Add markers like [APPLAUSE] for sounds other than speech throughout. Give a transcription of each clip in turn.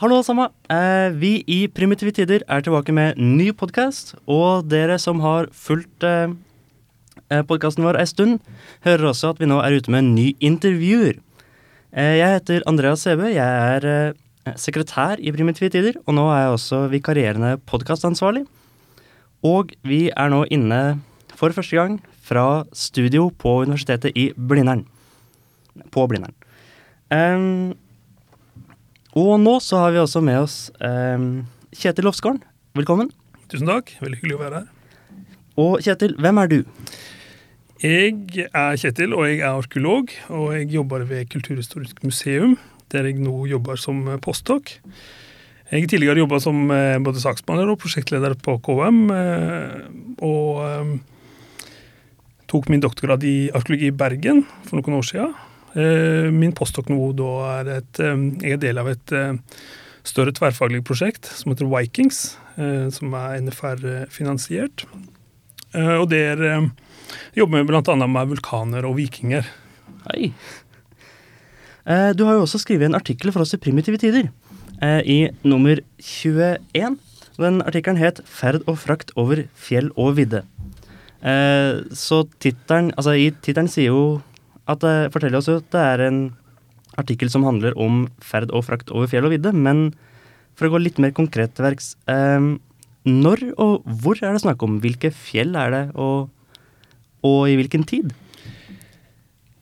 Hallo, alle sammen. Eh, vi i Primitive Tider er tilbake med ny podkast. Og dere som har fulgt eh, eh podkasten vår ei stund, hører også at vi nå er ute med en ny intervjuer. Eh, jeg heter Andreas Sebe. Jeg er eh, sekretær i Primitive Tider, og nå er jeg også vikarierende podkastansvarlig. Og vi er nå inne for første gang fra studio på Universitetet i Blindern. På Blindern. Um, og nå så har vi også med oss eh, Kjetil Lofsgården. Velkommen. Tusen takk. Veldig hyggelig å være her. Og Kjetil, hvem er du? Jeg er Kjetil, og jeg er arkeolog. Og jeg jobber ved Kulturhistorisk museum, der jeg nå jobber som postdok. Jeg har tidligere jobba som eh, både saksbehandler og prosjektleder på KM. Eh, og um, tok min doktorgrad i arkeologi i Bergen for noen år siden. Eh, min postdok nå da er et eh, Jeg er del av et eh, større tverrfaglig prosjekt som heter Vikings, som er NFR-finansiert. Og der jobber vi bl.a. med vulkaner og vikinger. Hei. Du har jo også skrevet en artikkel for oss i Primitive tider, i nummer 21. Den artikkelen het 'Ferd og frakt over fjell og vidde'. Så tittelen Altså, i tittelen sier jo at det forteller oss at det er en artikkel som handler om ferd og frakt over fjell og vidde. Men for å gå litt mer konkret til verks eh, Når og hvor er det snakk om? Hvilke fjell er det, og, og i hvilken tid?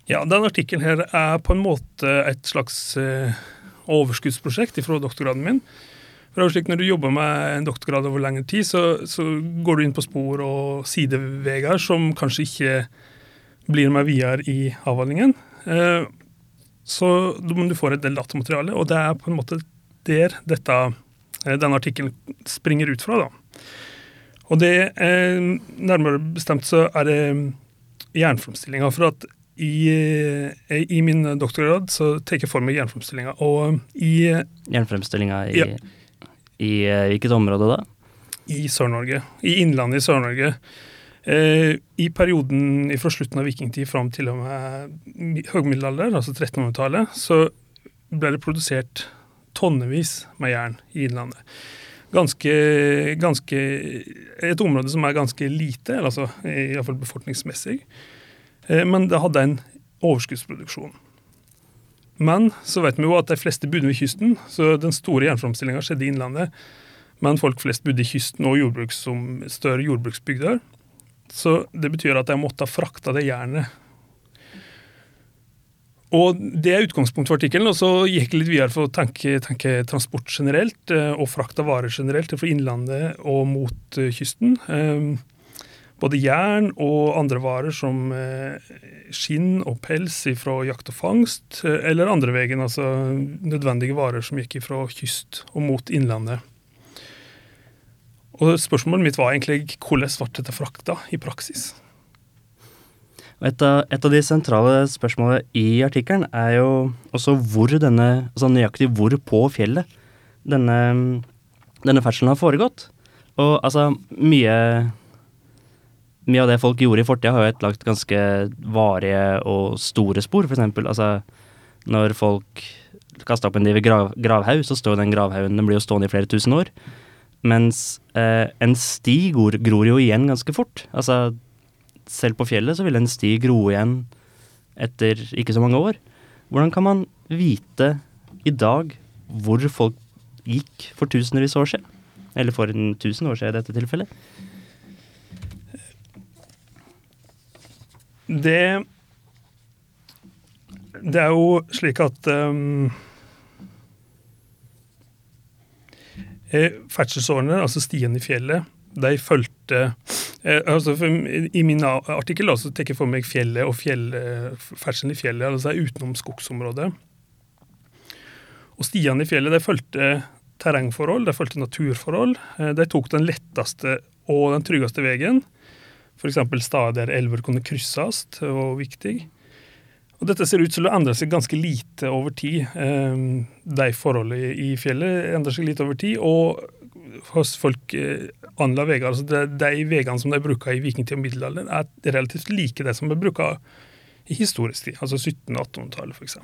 Ja, denne artikkelen her er på en måte et slags eh, overskuddsprosjekt fra doktorgraden min. For det er slik Når du jobber med en doktorgrad over lengre tid, så, så går du inn på spor og sideveier som kanskje ikke blir med videre i avhandlingen. Eh, så du får et del datamateriale, og det er på en måte der dette, eh, denne artikkelen springer ut fra. da. Og det er, Nærmere bestemt så er det jernframstillinga. For at i, eh, i, min doktorgrad så tar jeg for meg jernframstillinga. Og i Jernframstillinga i, ja. i hvilket område da? I Sør-Norge. I innlandet i Sør-Norge. Eh, I perioden fra slutten av vikingtid fram til og med høgmiddelalder, altså 1300-tallet, så ble det produsert tonnevis med jern i Innlandet. Ganske, ganske, Et område som er ganske lite, altså iallfall befolkningsmessig. Eh, men det hadde en overskuddsproduksjon. Men så vet vi jo at de fleste bodde ved kysten, så den store jernframstillinga skjedde i Innlandet. Men folk flest bodde i kysten og jordbruks som større jordbruksbygder. Så det betyr at jeg måtte ha frakta det jernet. Og Det er utgangspunktet for artikkelen. og Så gikk jeg litt videre for å tenke, tenke transport generelt, eh, og frakt av varer generelt fra innlandet og mot eh, kysten. Eh, både jern og andre varer som skinn og pels fra jakt og fangst, eller andre veien, altså nødvendige varer som gikk fra kyst og mot innlandet. Og Spørsmålet mitt var egentlig hvordan ble dette frakta i praksis? Et av, et av, de sentrale spørsmålene i artikkelen er jo også hvor denne, altså nøyaktig hvor på fjellet denne, denne ferdselen har foregått. Og altså, mye mye av det folk gjorde i fortida, har jo et lagt ganske varige og store spor. Eksempel, altså, når folk kasta opp en div grav, gravhaug, så står den gravhaugen Den blir jo stående i flere tusen år. Mens eh, en sti gror, gror, jo igjen ganske fort. Altså, selv på fjellet så vil en sti gro igjen etter ikke så mange år. Hvordan kan man vite i dag hvor folk gikk for tusenvis år siden? Eller for en tusen år siden i dette tilfellet? Det Det er jo slik at um Eh, ferdselsårene, altså stiene i fjellet, de fulgte eh, altså I min artikkel så tar jeg for meg fjellet og fjell, ferdselen i fjellet, altså utenom skogsområdet. Og stiene i fjellet de fulgte terrengforhold, de fulgte naturforhold. Eh, de tok den letteste og den tryggeste veien. F.eks. steder der elver kunne krysses, var viktig. Og dette ser ut til å endre seg ganske lite over tid. Ehm, de forholdene i fjellet endrer seg litt over tid. Og hos folk eh, andre veier, altså de, de veiene som de bruker i vikingtid og middelalder, er relativt like det som er bruker i historisk tid, altså 1700- og 1800-tallet f.eks.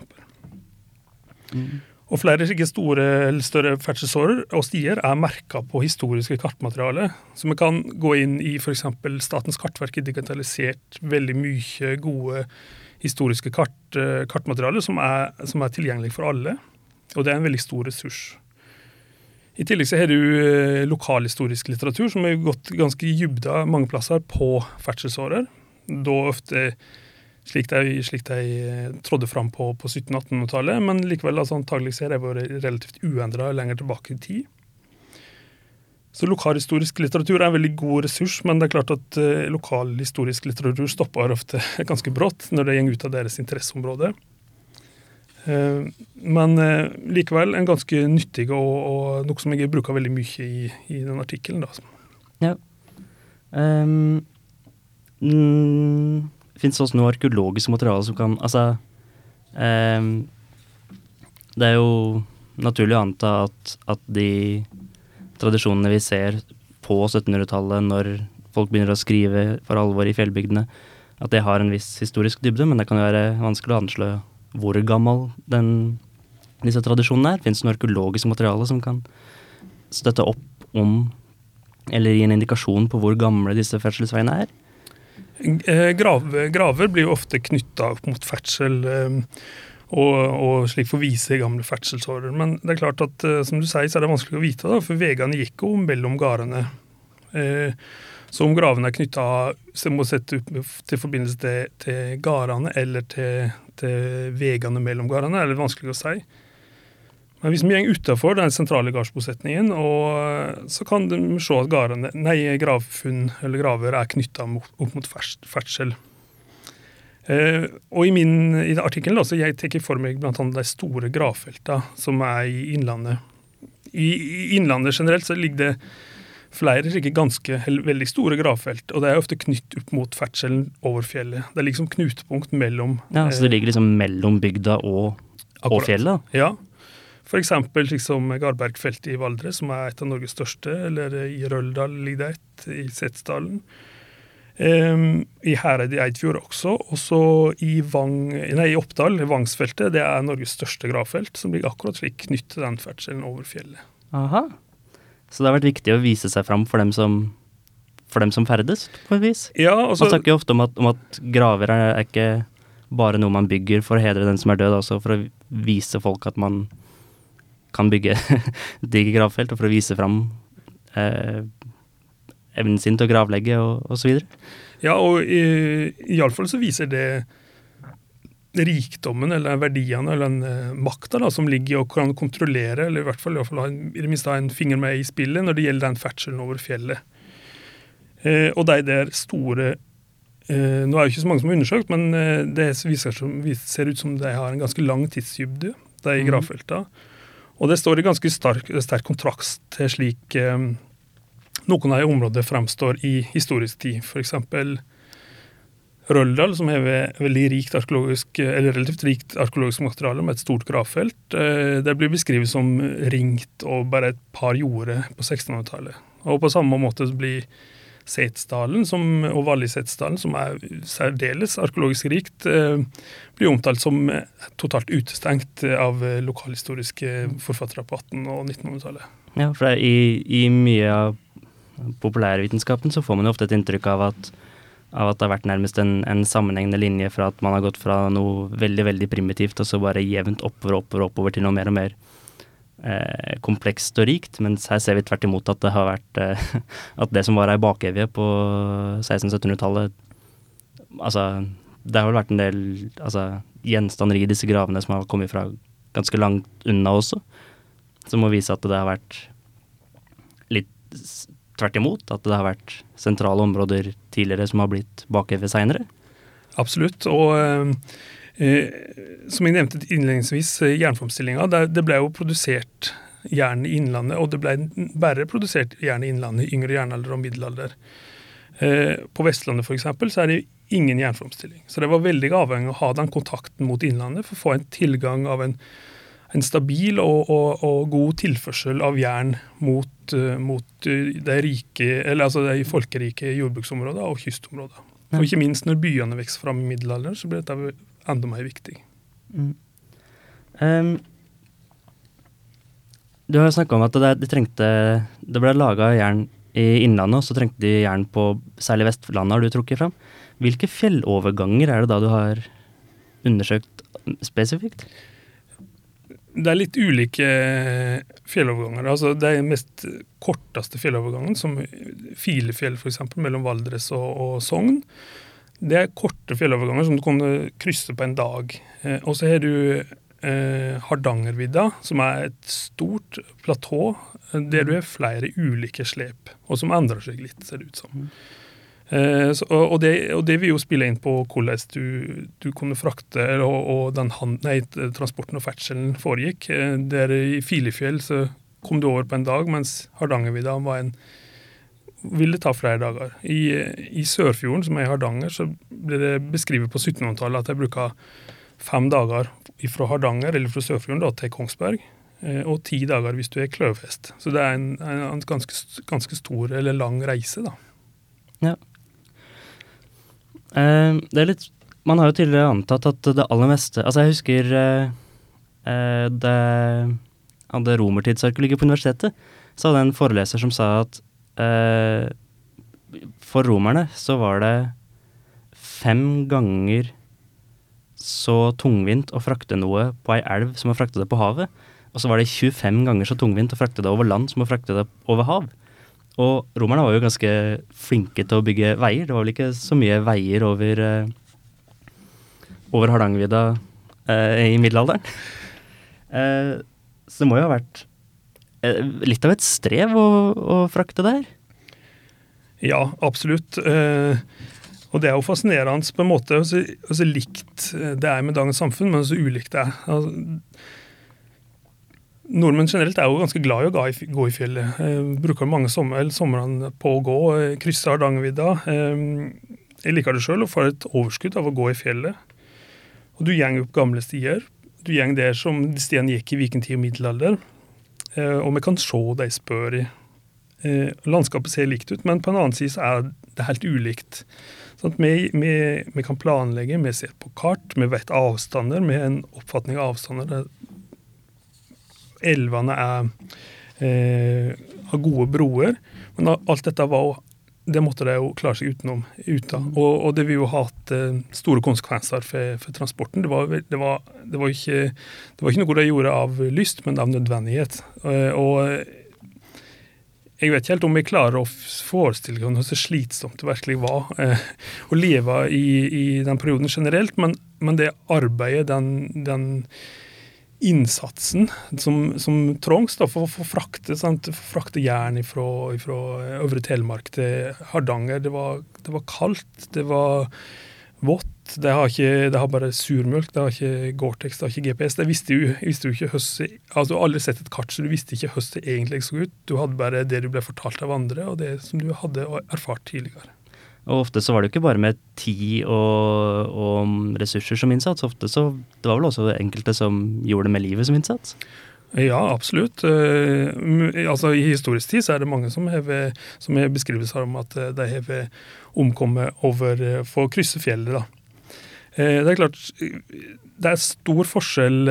Mm. Og flere slike store eller større ferdselsårer og stier er merka på historiske kartmateriale. Så vi kan gå inn i f.eks. Statens kartverk digitalisert veldig mye gode historiske kart, eh, kartmateriale som er, som er tilgjengelig for alle. Og det er en veldig stor ressurs. I tillegg så har du eh, lokalhistorisk litteratur, som har gått ganske dybda mange plasser på ferdselsårer. Da ofte slik de, slik de eh, trådde fram på, på 1700-1800-tallet, men likevel altså, antagelig har de vært relativt uendra lenger tilbake i tid. Så Lokalhistorisk litteratur er en veldig god ressurs, men det er klart at uh, lokalhistorisk litteratur stopper ofte [LAUGHS] ganske brått når det går ut av deres interesseområde. Uh, men uh, likevel en ganske nyttig og, og noe som jeg bruker veldig mye i, i den artikkelen. Ja. Um, mm, Fins det også noe arkeologisk materiale som kan Altså um, Det er jo naturlig å anta at, at de tradisjonene vi ser på 1700-tallet, når folk begynner å skrive for alvor i fjellbygdene, at det har en viss historisk dybde, men det kan jo være vanskelig å anslå hvor gammel den, disse tradisjonene er. Fins det noe arkeologisk materiale som kan støtte opp om, eller gi en indikasjon på hvor gamle disse ferdselsveiene er? Eh, graver, graver blir jo ofte knytta opp mot ferdsel. Og, og slik få vise gamle ferdselsårer. Men det er klart at eh, som du sier, så er det vanskelig å vite, da, for veiene gikk jo mellom gårdene. Eh, så om gravene er knytta til forbindelse til, til gårdene eller til, til veiene mellom gårdene, er det vanskelig å si. Men hvis vi går utafor den sentrale gardsbosetningen, så kan vi se at gravfunn eller graver er knytta opp mot ferdsel. Uh, og I min i artikkelen jeg tar for meg bl.a. de store gravfeltene som er i Innlandet. I, I, Innlandet generelt så ligger det flere slike ganske veldig store gravfelt, og det er ofte knytt opp mot ferdselen over fjellet. Det er liksom knutepunkt mellom Ja, Så det ligger liksom mellom bygda og, og fjellet? Ja. Eksempel liksom Garbergfeltet i Valdres, som er et av Norges største, eller i Røldal ligger det et, i Setesdalen. Um, I Hereid i Eidfjord også. Og så i, Vang, nei, i Oppdal, Vangsfeltet, det er Norges største gravfelt, som ligger akkurat slik knyttet til den ferdselen over fjellet. Aha. Så det har vært viktig å vise seg fram for dem som, for dem som ferdes, på et vis? Ja, altså, man snakker jo ofte om at, om at graver er, er, ikke bare noe man bygger for å hedre den som er død, også for å vise folk at man kan bygge [LAUGHS] digre gravfelt, og for å vise fram eh, evnen sin til å gravlegge og osv. Ja, og iallfall så viser det rikdommen eller verdiene eller den uh, makta som ligger i å kan kontrollere, eller i hvert fall, i, hvert fall ha en, i det minste ha en finger med i spillet når det gjelder den ferdselen over fjellet. Eh, og de der store eh, Nå er det ikke så mange som har undersøkt, men uh, det viser, ser ut som de har en ganske lang tidsdybde, de mm. gravfeltene. Og det står i ganske stark, sterk kontrast til slik noen av de områdene fremstår i historisk tid. F.eks. Røldal, som har veldig rikt arkeologisk, eller relativt rikt arkeologisk materiale med et stort gravfelt. Eh, det blir beskrevet som ringt og bare et par jorder på 1600-tallet. Og på samme måte blir Setesdalen og Vallisetesdalen, som er særdeles arkeologisk rikt, eh, blir omtalt som totalt utestengt av lokalhistoriske forfattere på 1800- og 1900-tallet. Ja, for i, i mye av populærvitenskapen så får man jo ofte et inntrykk av at, av at det har vært nærmest en, en, sammenhengende linje fra at man har gått fra noe veldig veldig primitivt og så bare jevnt oppover og oppover, oppover til noe mer og mer eh, komplekst og rikt. Mens her ser vi tvert imot at det har vært eh, [LAUGHS] at det som var ei bakevje på 1600-1700-tallet Altså, det har vel vært en del altså, gjenstander i disse gravene som har kommet fra ganske langt unna også, som må vise at det har vært litt tvert imot, at det har vært sentrale områder tidligere som har blitt bakover seinere? Absolutt. Og eh, eh, som jeg nevnte innledningsvis, eh, jernframstillinga. Det, ble jo produsert jern i Innlandet, og det ble bare produsert jern i Innlandet i yngre jernalder og middelalder. Eh, på Vestlandet f.eks. så er det ingen jernframstilling. Så det var veldig avhengig av å ha den kontakten mot Innlandet for å få en tilgang av en en stabil og, og, og, god tilførsel av jern mot, uh, mot uh, de, rike, eller altså de folkerike jordbruksområdene og kystområdene. Og ikke minst når byene vokser fram i middelalderen, så blir dette enda mer viktig. Mm. Um, du har jo snakka om at det, de trengte Det ble laga jern i Innlandet, og så trengte de jern på særlig Vestlandet, har du trukket fram. Hvilke fjelloverganger er det da du har undersøkt spesifikt? Det er litt ulike fjelloverganger. Altså, det er den mest korteste fjellovergangen, som Filefjell f.eks., mellom Valdres og, og, Sogn. Det er korte fjelloverganger som du kan krysse på en dag. Eh, og så har du eh, Hardangervidda, som er et stort platå der du har flere ulike slep, og som endrer seg litt, ser det ut som. Eh, og, det, og, det, vil jo spille inn på hvordan du, du kunne frakte, og, og den hand, nei, transporten og ferdselen foregikk. Eh, der I Filefjell så kom du over på en dag, mens Hardangervidda var en ville ta flere dager. I, i Sørfjorden, som er i Hardanger, så ble det beskrevet på 1700-tallet at jeg bruka fem dager fra Hardanger eller fra Sørfjorden da, til Kongsberg. Eh, og ti dager hvis du er kløvhest. Så det er en, en ganske, ganske, stor eller lang reise, da. Ja. Eh, det er litt Man har jo tidligere antatt at det aller meste Altså, jeg husker eh, eh det hadde romertidsarkeologi på universitetet. Så hadde jeg en foreleser som sa at eh, for romerne så var det fem ganger så tungvint å frakte noe på ei elv som å frakte det på havet. Og så var det 25 ganger så tungvint å frakte det over land som å frakte det over hav. Og romerne var jo ganske flinke til å bygge veier. Det var vel ikke så mye veier over, uh, over Hardangervidda eh, i middelalderen. Eh, så det må jo ha vært litt av et strev å, å frakte der? Ja, absolutt. og det er jo fascinerende på en måte. Så, så likt det er med dagens samfunn, men så ulikt det er. Altså, Nordmenn generelt er jo ganske glad i å gå i fjellet. Eh, bruker mange sommer, somrene på å gå, krysser krysse Hardangervidda. Eh, jeg liker det sjøl og får et overskudd av å gå i fjellet. Og du gjeng opp gamle stier. Du gjeng der som de stiene gikk i vikingtid og middelalder. Eh, og vi kan se de spør i. Eh, landskapet ser likt ut, men på en annen side er det helt ulikt. Sånn vi, vi, vi, kan planlegge, vi ser på kart, vi vet avstander, vi har en oppfatning av avstander elvene er, eh, har gode broer. Men alt dette var det måtte de jo klare seg utenom. Uten. Og, og, det vil jo ha hatt eh, store konsekvenser for, for transporten. Det var, det, var, det, var ikke, det var, ikke, noe de gjorde av lyst, men av nødvendighet. Eh, og jeg vet ikke helt om vi klarer å forestille oss hvor slitsomt det virkelig var eh, å leve i, i, den perioden generelt, men, men det arbeidet, den, den innsatsen som, som trengs for å frakte, frakte jern fra Øvre Telemark til Hardanger. Det var, det var kaldt, det var vått. Det har, det har bare surmjølk, det har ikke Gore-Tex, det har ikke GPS. Det visste jo, visste jo ikke høst, altså Du har aldri sett et kart, så du visste ikke hvordan det egentlig så ut. Du hadde bare det du ble fortalt av andre, og det som du hadde erfart tidligere. Og ofte så var det jo ikke bare med tid og, og ressurser som innsats. Ofte så Det var vel også enkelte som gjorde det med livet som innsats? Ja, absolutt. Uh, altså I historisk tid så er det mange som har beskrivelser om at eh, de har omkommet over uh, for å krysse fjellet. da. Det er klart, det er stor forskjell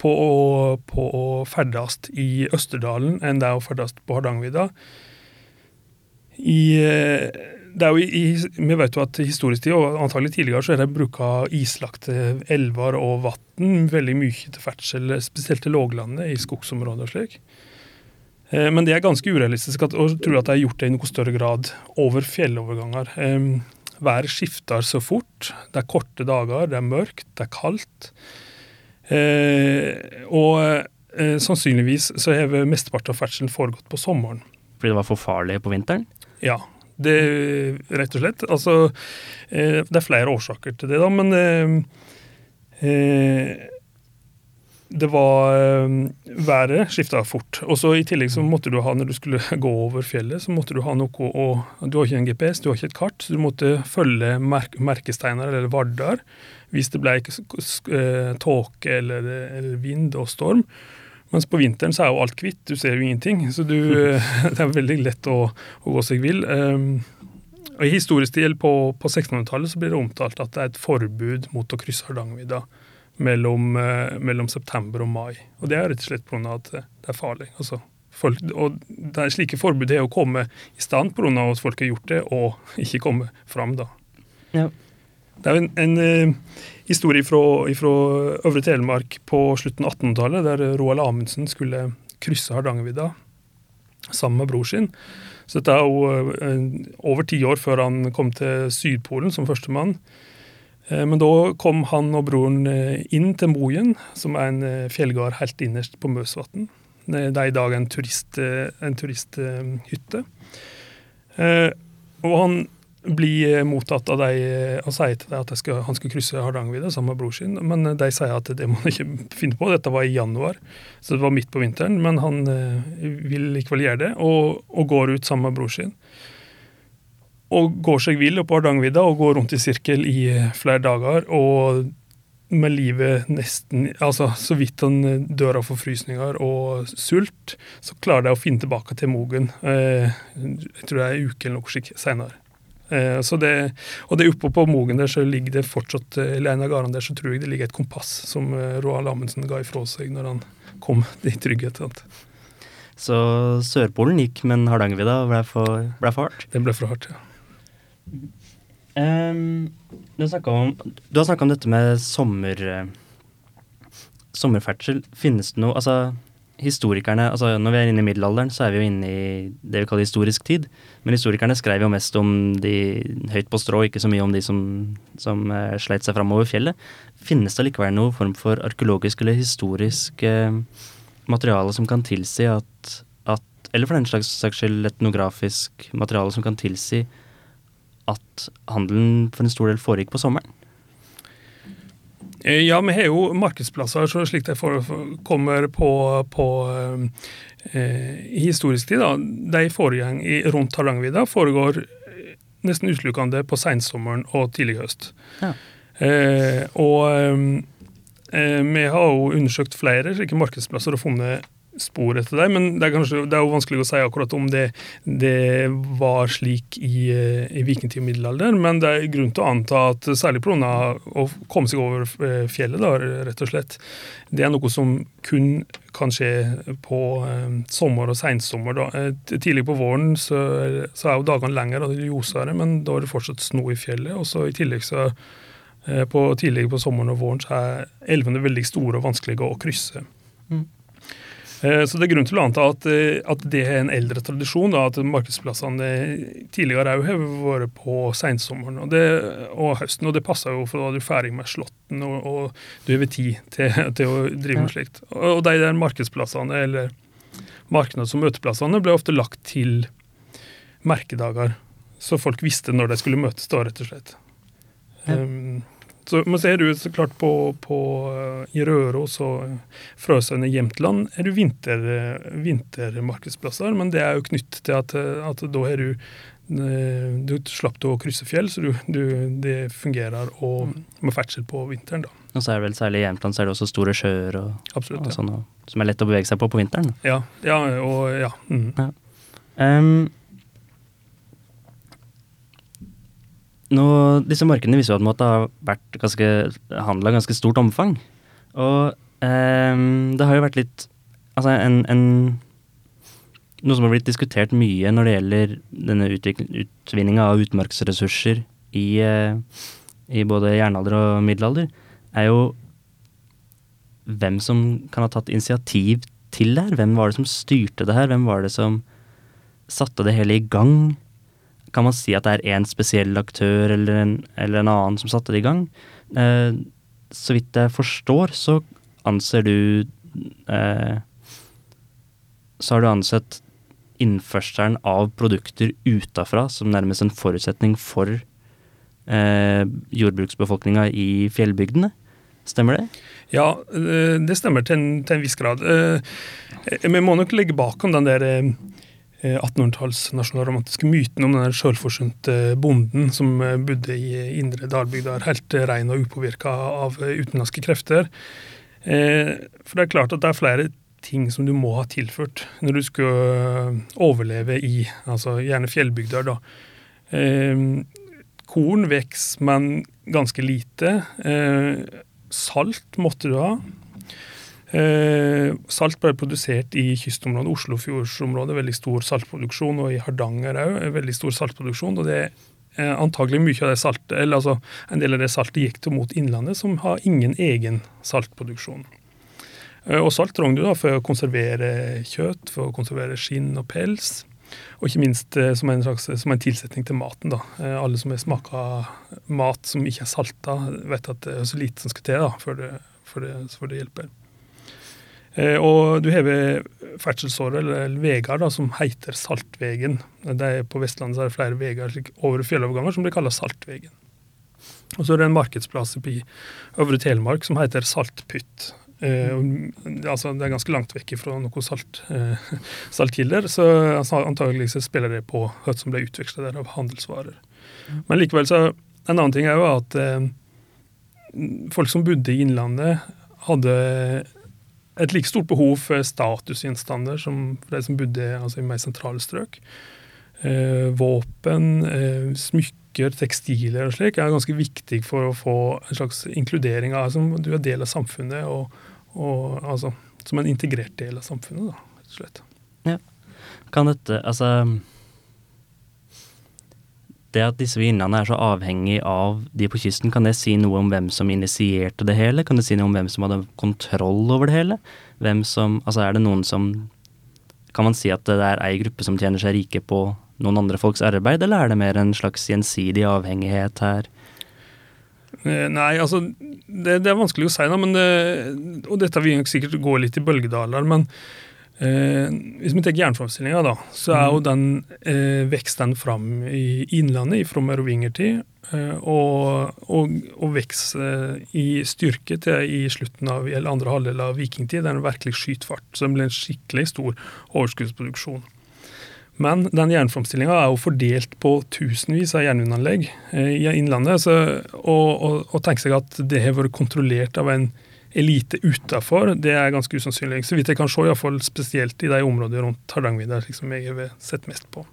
på å, på å ferdes i Østerdalen enn det er å ferdes på Hardangervidda. I det er jo i, Vi vet jo at historisk tid, og antagelig tidligere, så er det bruka islagte elver og vann veldig mye til ferdsel, spesielt til låglandet, i skogsområder og slik. Eh, men det er ganske urealistisk å tro at de har gjort det i noe større grad over fjelloverganger. Været skifter så fort. Det er korte dager, det er mørkt, det er kaldt. Eh, og eh, sannsynligvis så har mesteparten av ferdselen foregått på sommeren. Fordi det var for farlig på vinteren? Ja. Det, rett og slett. Altså, eh, det er flere årsaker til det, da, men eh, eh det var Været skifta fort. Og så I tillegg så måtte du ha, når du skulle [LAUGHS] gå over fjellet, så måtte du ha noe å Du har ikke en GPS, du har ikke et kart, så du måtte følge merk, merkesteiner eller vardar hvis det ble tåke eller, eller vind og storm. Mens på vinteren så er jo alt hvitt, du ser jo ingenting. Så du, [LAUGHS] det er veldig lett å, å gå seg vill. Um, og I historisk stil på, på 1600-tallet så blir det omtalt at det er et forbud mot å krysse Hardangervidda mellom, eh, mellom september og mai. Og det er rett og slett pga. at det er farlig. Altså, folk, og det er slike forbud er å komme i stand pga. at folk har gjort det, og ikke komme fram da. Ja. Det er en, en uh, historie fra, Øvre Telemark på slutten av 1800-tallet, der Roald Amundsen skulle krysse Hardangervidda sammen med bror sin. Så dette er jo uh, over ti år før han kom til Sydpolen som førstemann. Uh, men da kom han og broren inn til Mojen, som er en fjellgard helt innerst på Møsvatn. Det er i dag en, turist, en turisthytte. Og han blir mottatt av de og sier til dem at skal, han skulle krysse Hardangervidda sammen med bror sin, men de sier at det må han ikke [LAUGHS] finne på. Dette var i januar, så det var midt på vinteren. Men han eh, vil likevel gjøre det, og, og, går ut sammen med bror sin. Og går seg vill oppå Hardangervidda og går rundt i sirkel i flere dager. og med livet nesten altså Så vidt han dør av forfrysninger og sult, så klarer de å finne tilbake til Mogen. Eh, jeg tror det er en uke eller noe slikt senere. Eh, så det, og det oppe på Mogen der så ligger det fortsatt, eller en av gardene der så tror jeg det ligger et kompass som eh, Roald Amundsen ga ifra seg når han kom [LAUGHS] i trygghet. Så Sørpolen gikk, men Hardangervidda ble, ble for hardt? Det ble for hardt, ja. Um, du, har om, du har snakka om dette med sommer, sommerferdsel. Finnes det noe Altså, historikerne altså Når vi er inne i middelalderen, så er vi jo inne i det vi kaller historisk tid. Men historikerne skrev jo mest om de høyt på strå, ikke så mye om de som, som uh, sleit seg framover fjellet. Finnes det likevel noen form for arkeologisk eller historisk uh, materiale som kan tilsi at, at Eller for den slags saks skyld etnografisk materiale som kan tilsi at handelen for en stor del foregikk på sommeren? Eh, ja, vi har jo markedsplasser så slik de kommer på, på eh, historisk tid. Da. De foregår i, rundt Hardangervidda foregår eh, nesten utelukkende på sensommeren og tidlig høst. Ja. Eh, og eh, vi har jo undersøkt flere slike markedsplasser og funnet spor etter deg, men det er, kanskje, det er jo vanskelig å si akkurat om det, det var slik i, eh, i vikingtid og middelalder. Men det er grunn til å anta at særlig pga. å komme seg over eh, fjellet, da, rett og slett, det er noe som kun kan skje på eh, sommer og sensommer. Eh, tidlig på våren så, så, er jo dagene lengre og ljosere, men da er det fortsatt sno i fjellet. Og så i tillegg så på, tidlig på sommeren og våren så er elvene veldig store og vanskelige å krysse. Mm. Eh, så det er grunn til å anta at, eh, at det er en eldre tradisjon, da, at markedsplassene tidligere òg har vært på sensommeren og, og, høsten. Og det passer jo, for da er du ferdig med slåtten og, og, du har tid til, til, å drive med slikt. Og de der markedsplassene, eller markeds- og møteplassene, ble ofte lagt til merkedager. Så folk visste når de skulle møtes, da, rett og slett. Ja. Um, så man ser du så klart på, på i Røros og Frøsøyene i Jämtland er det vinter, vintermarkedsplasser, men det er jo knyttet til at, at da er du eh, du slapp å krysse fjell, så du, du, det fungerer og, med ferdsel på vinteren. da. Og så er det vel særlig i Jämtland så er det også store sjøer og, Absolutt, og sånn, som er lett å bevege seg på på vinteren. Ja, ja og ja. Mm. ja. Um, nå, disse markedene viser jo at det har vært ganske handla i ganske stort omfang. Og eh, det har jo vært litt Altså en, en, Noe som har blitt diskutert mye når det gjelder denne utvinninga av utmarksressurser i, eh, i både jernalder og middelalder, er jo hvem som kan ha tatt initiativ til det her. Hvem var det som styrte det her? Hvem var det som satte det hele i gang? Kan man si at det er én spesiell aktør eller en, eller en, annen som satte det i gang? Eh, så vidt jeg forstår, så anser du eh, Så har du ansett innførselen av produkter utafra som nærmest en forutsetning for eh, jordbruksbefolkninga i fjellbygdene. Stemmer det? Ja, eh, det stemmer til en, til en viss grad. Eh, vi må nok legge bakom den der 1800-talls eh, nasjonalromantiske myten om den sjølforsynte bonden som eh, bodde i indre dalbygder, helt ren og upåvirka av eh, utenlandske krefter. For det er klart at det er flere ting som du må ha tilført når du skal overleve i altså gjerne fjellbygder. da. Korn vokser, men ganske lite. salt måtte du ha. Eh, salt ble produsert i kystområdet, Oslofjordsområdet, veldig stor saltproduksjon, og i Hardanger òg, veldig stor saltproduksjon. og det er antagelig mye av det saltet, eller altså En del av det saltet gikk til mot Innlandet, som har ingen egen saltproduksjon. Eh, og salt trenger du da for å konservere kjøtt, for å konservere skinn og pels. Og ikke minst eh, som en, slags, som en tilsetning til maten. da. Eh, alle som har smaka mat som ikke er salta, vet at det er så lite som skal til da, før det, før det, før det hjelper. Eh, og du har ferdselsårer, eller veier, som heter Saltvegen. Det er på Vestlandet er det flere veier over fjelloverganger som blir kalt Saltvegen. Og så er det en markedsplass i Øvre Telemark som heter Saltpytt. Eh, altså det er ganske langt vekk fra noen salt, eh, [LAUGHS] saltkilder, så altså, antagelig så spiller det på hva som ble utveksla der av handelsvarer. Men likevel så En annen ting er jo at eh, folk som bodde i Innlandet, hadde et like stort behov for statusgjenstander som for de som bodde altså, i mer sentrale strøk. Eh, våpen, eh, smykker, tekstiler og slik er ganske viktig for å få en slags inkludering av altså, Du er del av samfunnet, og, og altså, som en integrert del av samfunnet, da, rett og slett. Ja. Kan dette Altså det at disse vinene er så avhengig av de på kysten, kan det si noe om hvem som initierte det hele? Kan det si noe om hvem som hadde kontroll over det hele? Hvem som Altså, er det noen som Kan man si at det er ei gruppe som tjener seg rike på noen andre folks arbeid, eller er det mer en slags gjensidig avhengighet her? Eh, nei, altså det, det er vanskelig å si, da, men det, og dette vil sikkert gå litt i bølgedaler. men Eh, hvis vi tar jernframstillinga, så er jo mm. den eh, veksten fram i Innlandet fra merovingertid, eh, og, og, og vekst eh, i styrke til i slutten av eller andre halvdel av vikingtid. Det er en virkelig skytfart. Så det blir en skikkelig stor overskuddsproduksjon. Men den jernframstillinga er jo fordelt på tusenvis av jernvinanlegg eh, i Innlandet. Så, og, og, og tenke seg at det har vært kontrollert av en elite utafor, det er ganske usannsynlig. Så vidt jeg kan se, iallfall spesielt i de områdene rundt Hardangervidda som jeg har sett mest på.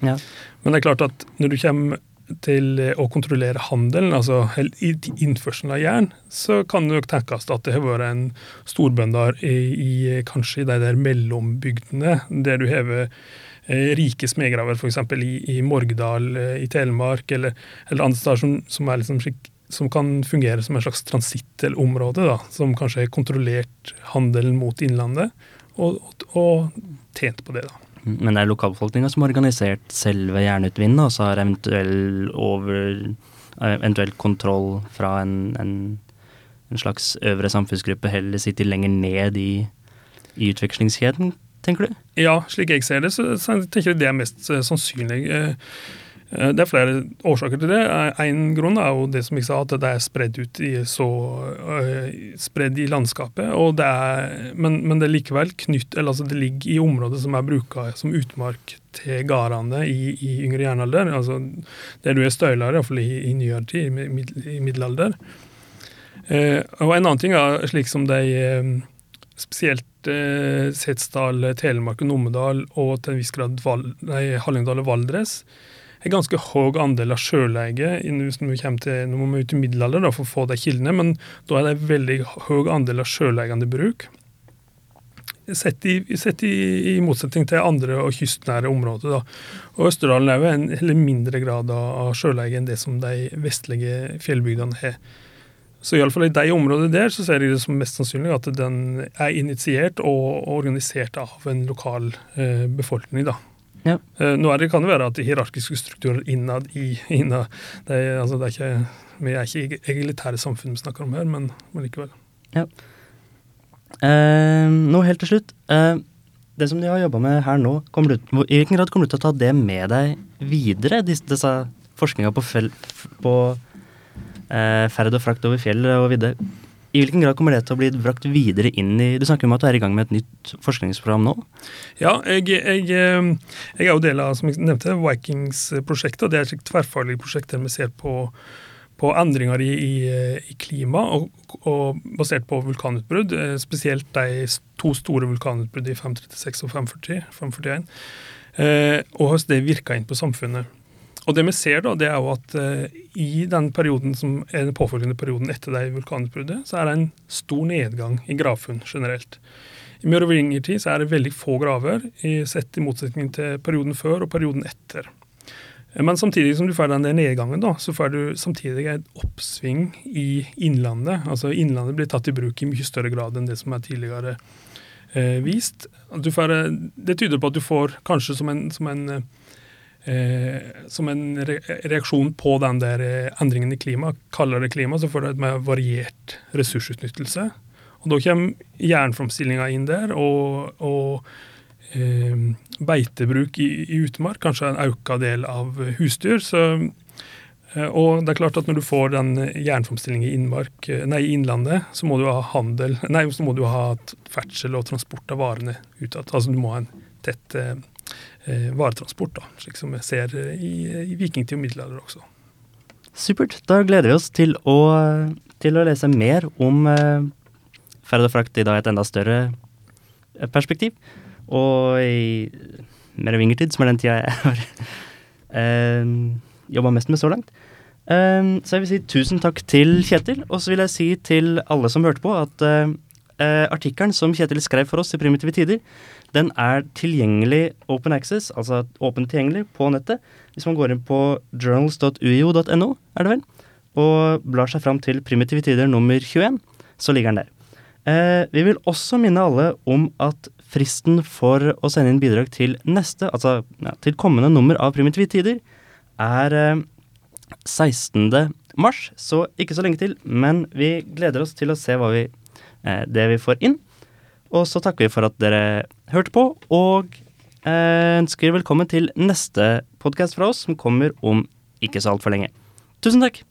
Ja. Men det er klart at når du kommer til å kontrollere handelen, altså innførselen av jern, så kan det nok tenkes at det har vært en storbønder i, i kanskje i de der mellombygdene, der du har eh, rike smedgraver f.eks. I, i Morgdal eh, i Telemark, eller, eller andre steder som, som er liksom skikk som kan fungere som en slags transittelområde, da, som kanskje har kontrollert handelen mot Innlandet, og, og, og, tjent på det. da. Men det er lokalbefolkninga som har organisert selve jernutvinnet, og så har eventuell, over, eventuell kontroll fra en, en, en, slags øvre samfunnsgruppe heller sitter lenger ned i, i utvekslingskjeden, tenker du? Ja, slik jeg ser det, så, så tenker jeg det er mest uh, sannsynlig. Eh, det er flere årsaker til det. En grunn er jo det som jeg sa, at det er spredd ut i så uh, spredd i landskapet. Det er, men, men, det er likevel knytt, eller altså det ligger i området som er bruka som utmark til gårdene i, i, yngre jernalder. altså Der du er støylere, iallfall i, i nyere tid, i, mid, i middelalder. Og en annen ting er slik som de uh, spesielt Setsdal, Telemark og Numedal og til en viss grad Hallingdal og Valdres en ganske høy andel av sjøleie hvis vi til, Nå må vi ut i middelalder for å få de kildene, men da er det en veldig høy andel av sjøleiende bruk. Sett, i, sett i, i, motsetning til andre og kystnære områder. Da. Og Østerdalen er jo en eller mindre grad av sjøleie enn det som de vestlige fjellbygdene har. Så iallfall i de områdene der så ser jeg det som mest sannsynlig at den er initiert og organisert av en lokal eh, befolkning. da. Ja. Uh, nå er det, kan det være at de hierarkiske strukturer innad i innad, det, er, altså, det er ikke, Vi er ikke egalitære samfunn vi snakker om her, men, men likevel. Ja. Uh, nå helt til slutt. Uh, det som de har jobba med her nå, du, i hvilken grad kommer du til å ta det med deg videre? Disse, disse forskninga på, fel, på ferd og frakt over fjell og vidde. I hvilken grad kommer det til å bli brakt videre inn i Du snakker om at du er i gang med et nytt forskningsprogram nå? Ja, jeg, jeg, eh, jeg er jo del av som jeg nevnte, Vikings-prosjektet. Det er et tverrfaglig prosjekt der vi ser på, på endringer i, i, i klima og, og, basert på vulkanutbrudd. Eh, spesielt de to store vulkanutbruddene i 536 og 540, 541. Eh, og hvordan det virker inn på samfunnet. Og det vi ser, da, det er jo at uh, i den perioden som er den påfølgende perioden etter det vulkanutbruddet, så er det en stor nedgang i gravfunn generelt. I merovingertid så er det veldig få graver, sett i motsetning til perioden før og perioden etter. Men samtidig som du får den nedgangen, da, så får du samtidig et oppsving i Innlandet. Altså Innlandet blir tatt i bruk i mye større grad enn det som er tidligere eh, vist. Får, eh, det tyder på at du får kanskje som en, som en Eh, som en reaksjon på den der eh, endringen i klima, kaldere klima, så får du et mer variert ressursutnyttelse. Og Da kommer jernframstillinga inn der, og, og eh, beitebruk i, i, utmark, kanskje en økt del av husdyr. Så, eh, og det er klart at når du får den jernframstillinga i, innmark, nei, innlandet, så må du ha handel, nei, så må du ha ferdsel og transport av varene utad. Altså du må ha en tett eh, varetransport, da, slik som vi ser eh, i, i vikingtid og middelalder også. Supert. Da gleder vi oss til å, til å lese mer om eh, ferd og frakt i dag et enda større eh, perspektiv. Og i mer vingertid, som er den tida jeg [LAUGHS] har eh, jobba mest med så langt. Eh, så jeg vil si tusen takk til Kjetil, og så vil jeg si til alle som hørte på, at eh, artikkelen som Kjetil skrev for oss i Primitive tider, den er tilgjengelig open access, altså åpent tilgjengelig, på nettet. Hvis man går inn på journals.uio.no, er det vel, og blar seg fram til Primitive tider nummer 21, så ligger den der. Eh, vi vil også minne alle om at fristen for å sende inn bidrag til neste, altså ja, til kommende nummer av Primitive tider, er eh, 16. mars, så ikke så lenge til. Men vi gleder oss til å se vi, eh, det vi får inn. Og så takker vi for at dere hørte på, og eh, ønsker velkommen til neste podkast fra oss, som kommer om ikke så altfor lenge. Tusen takk!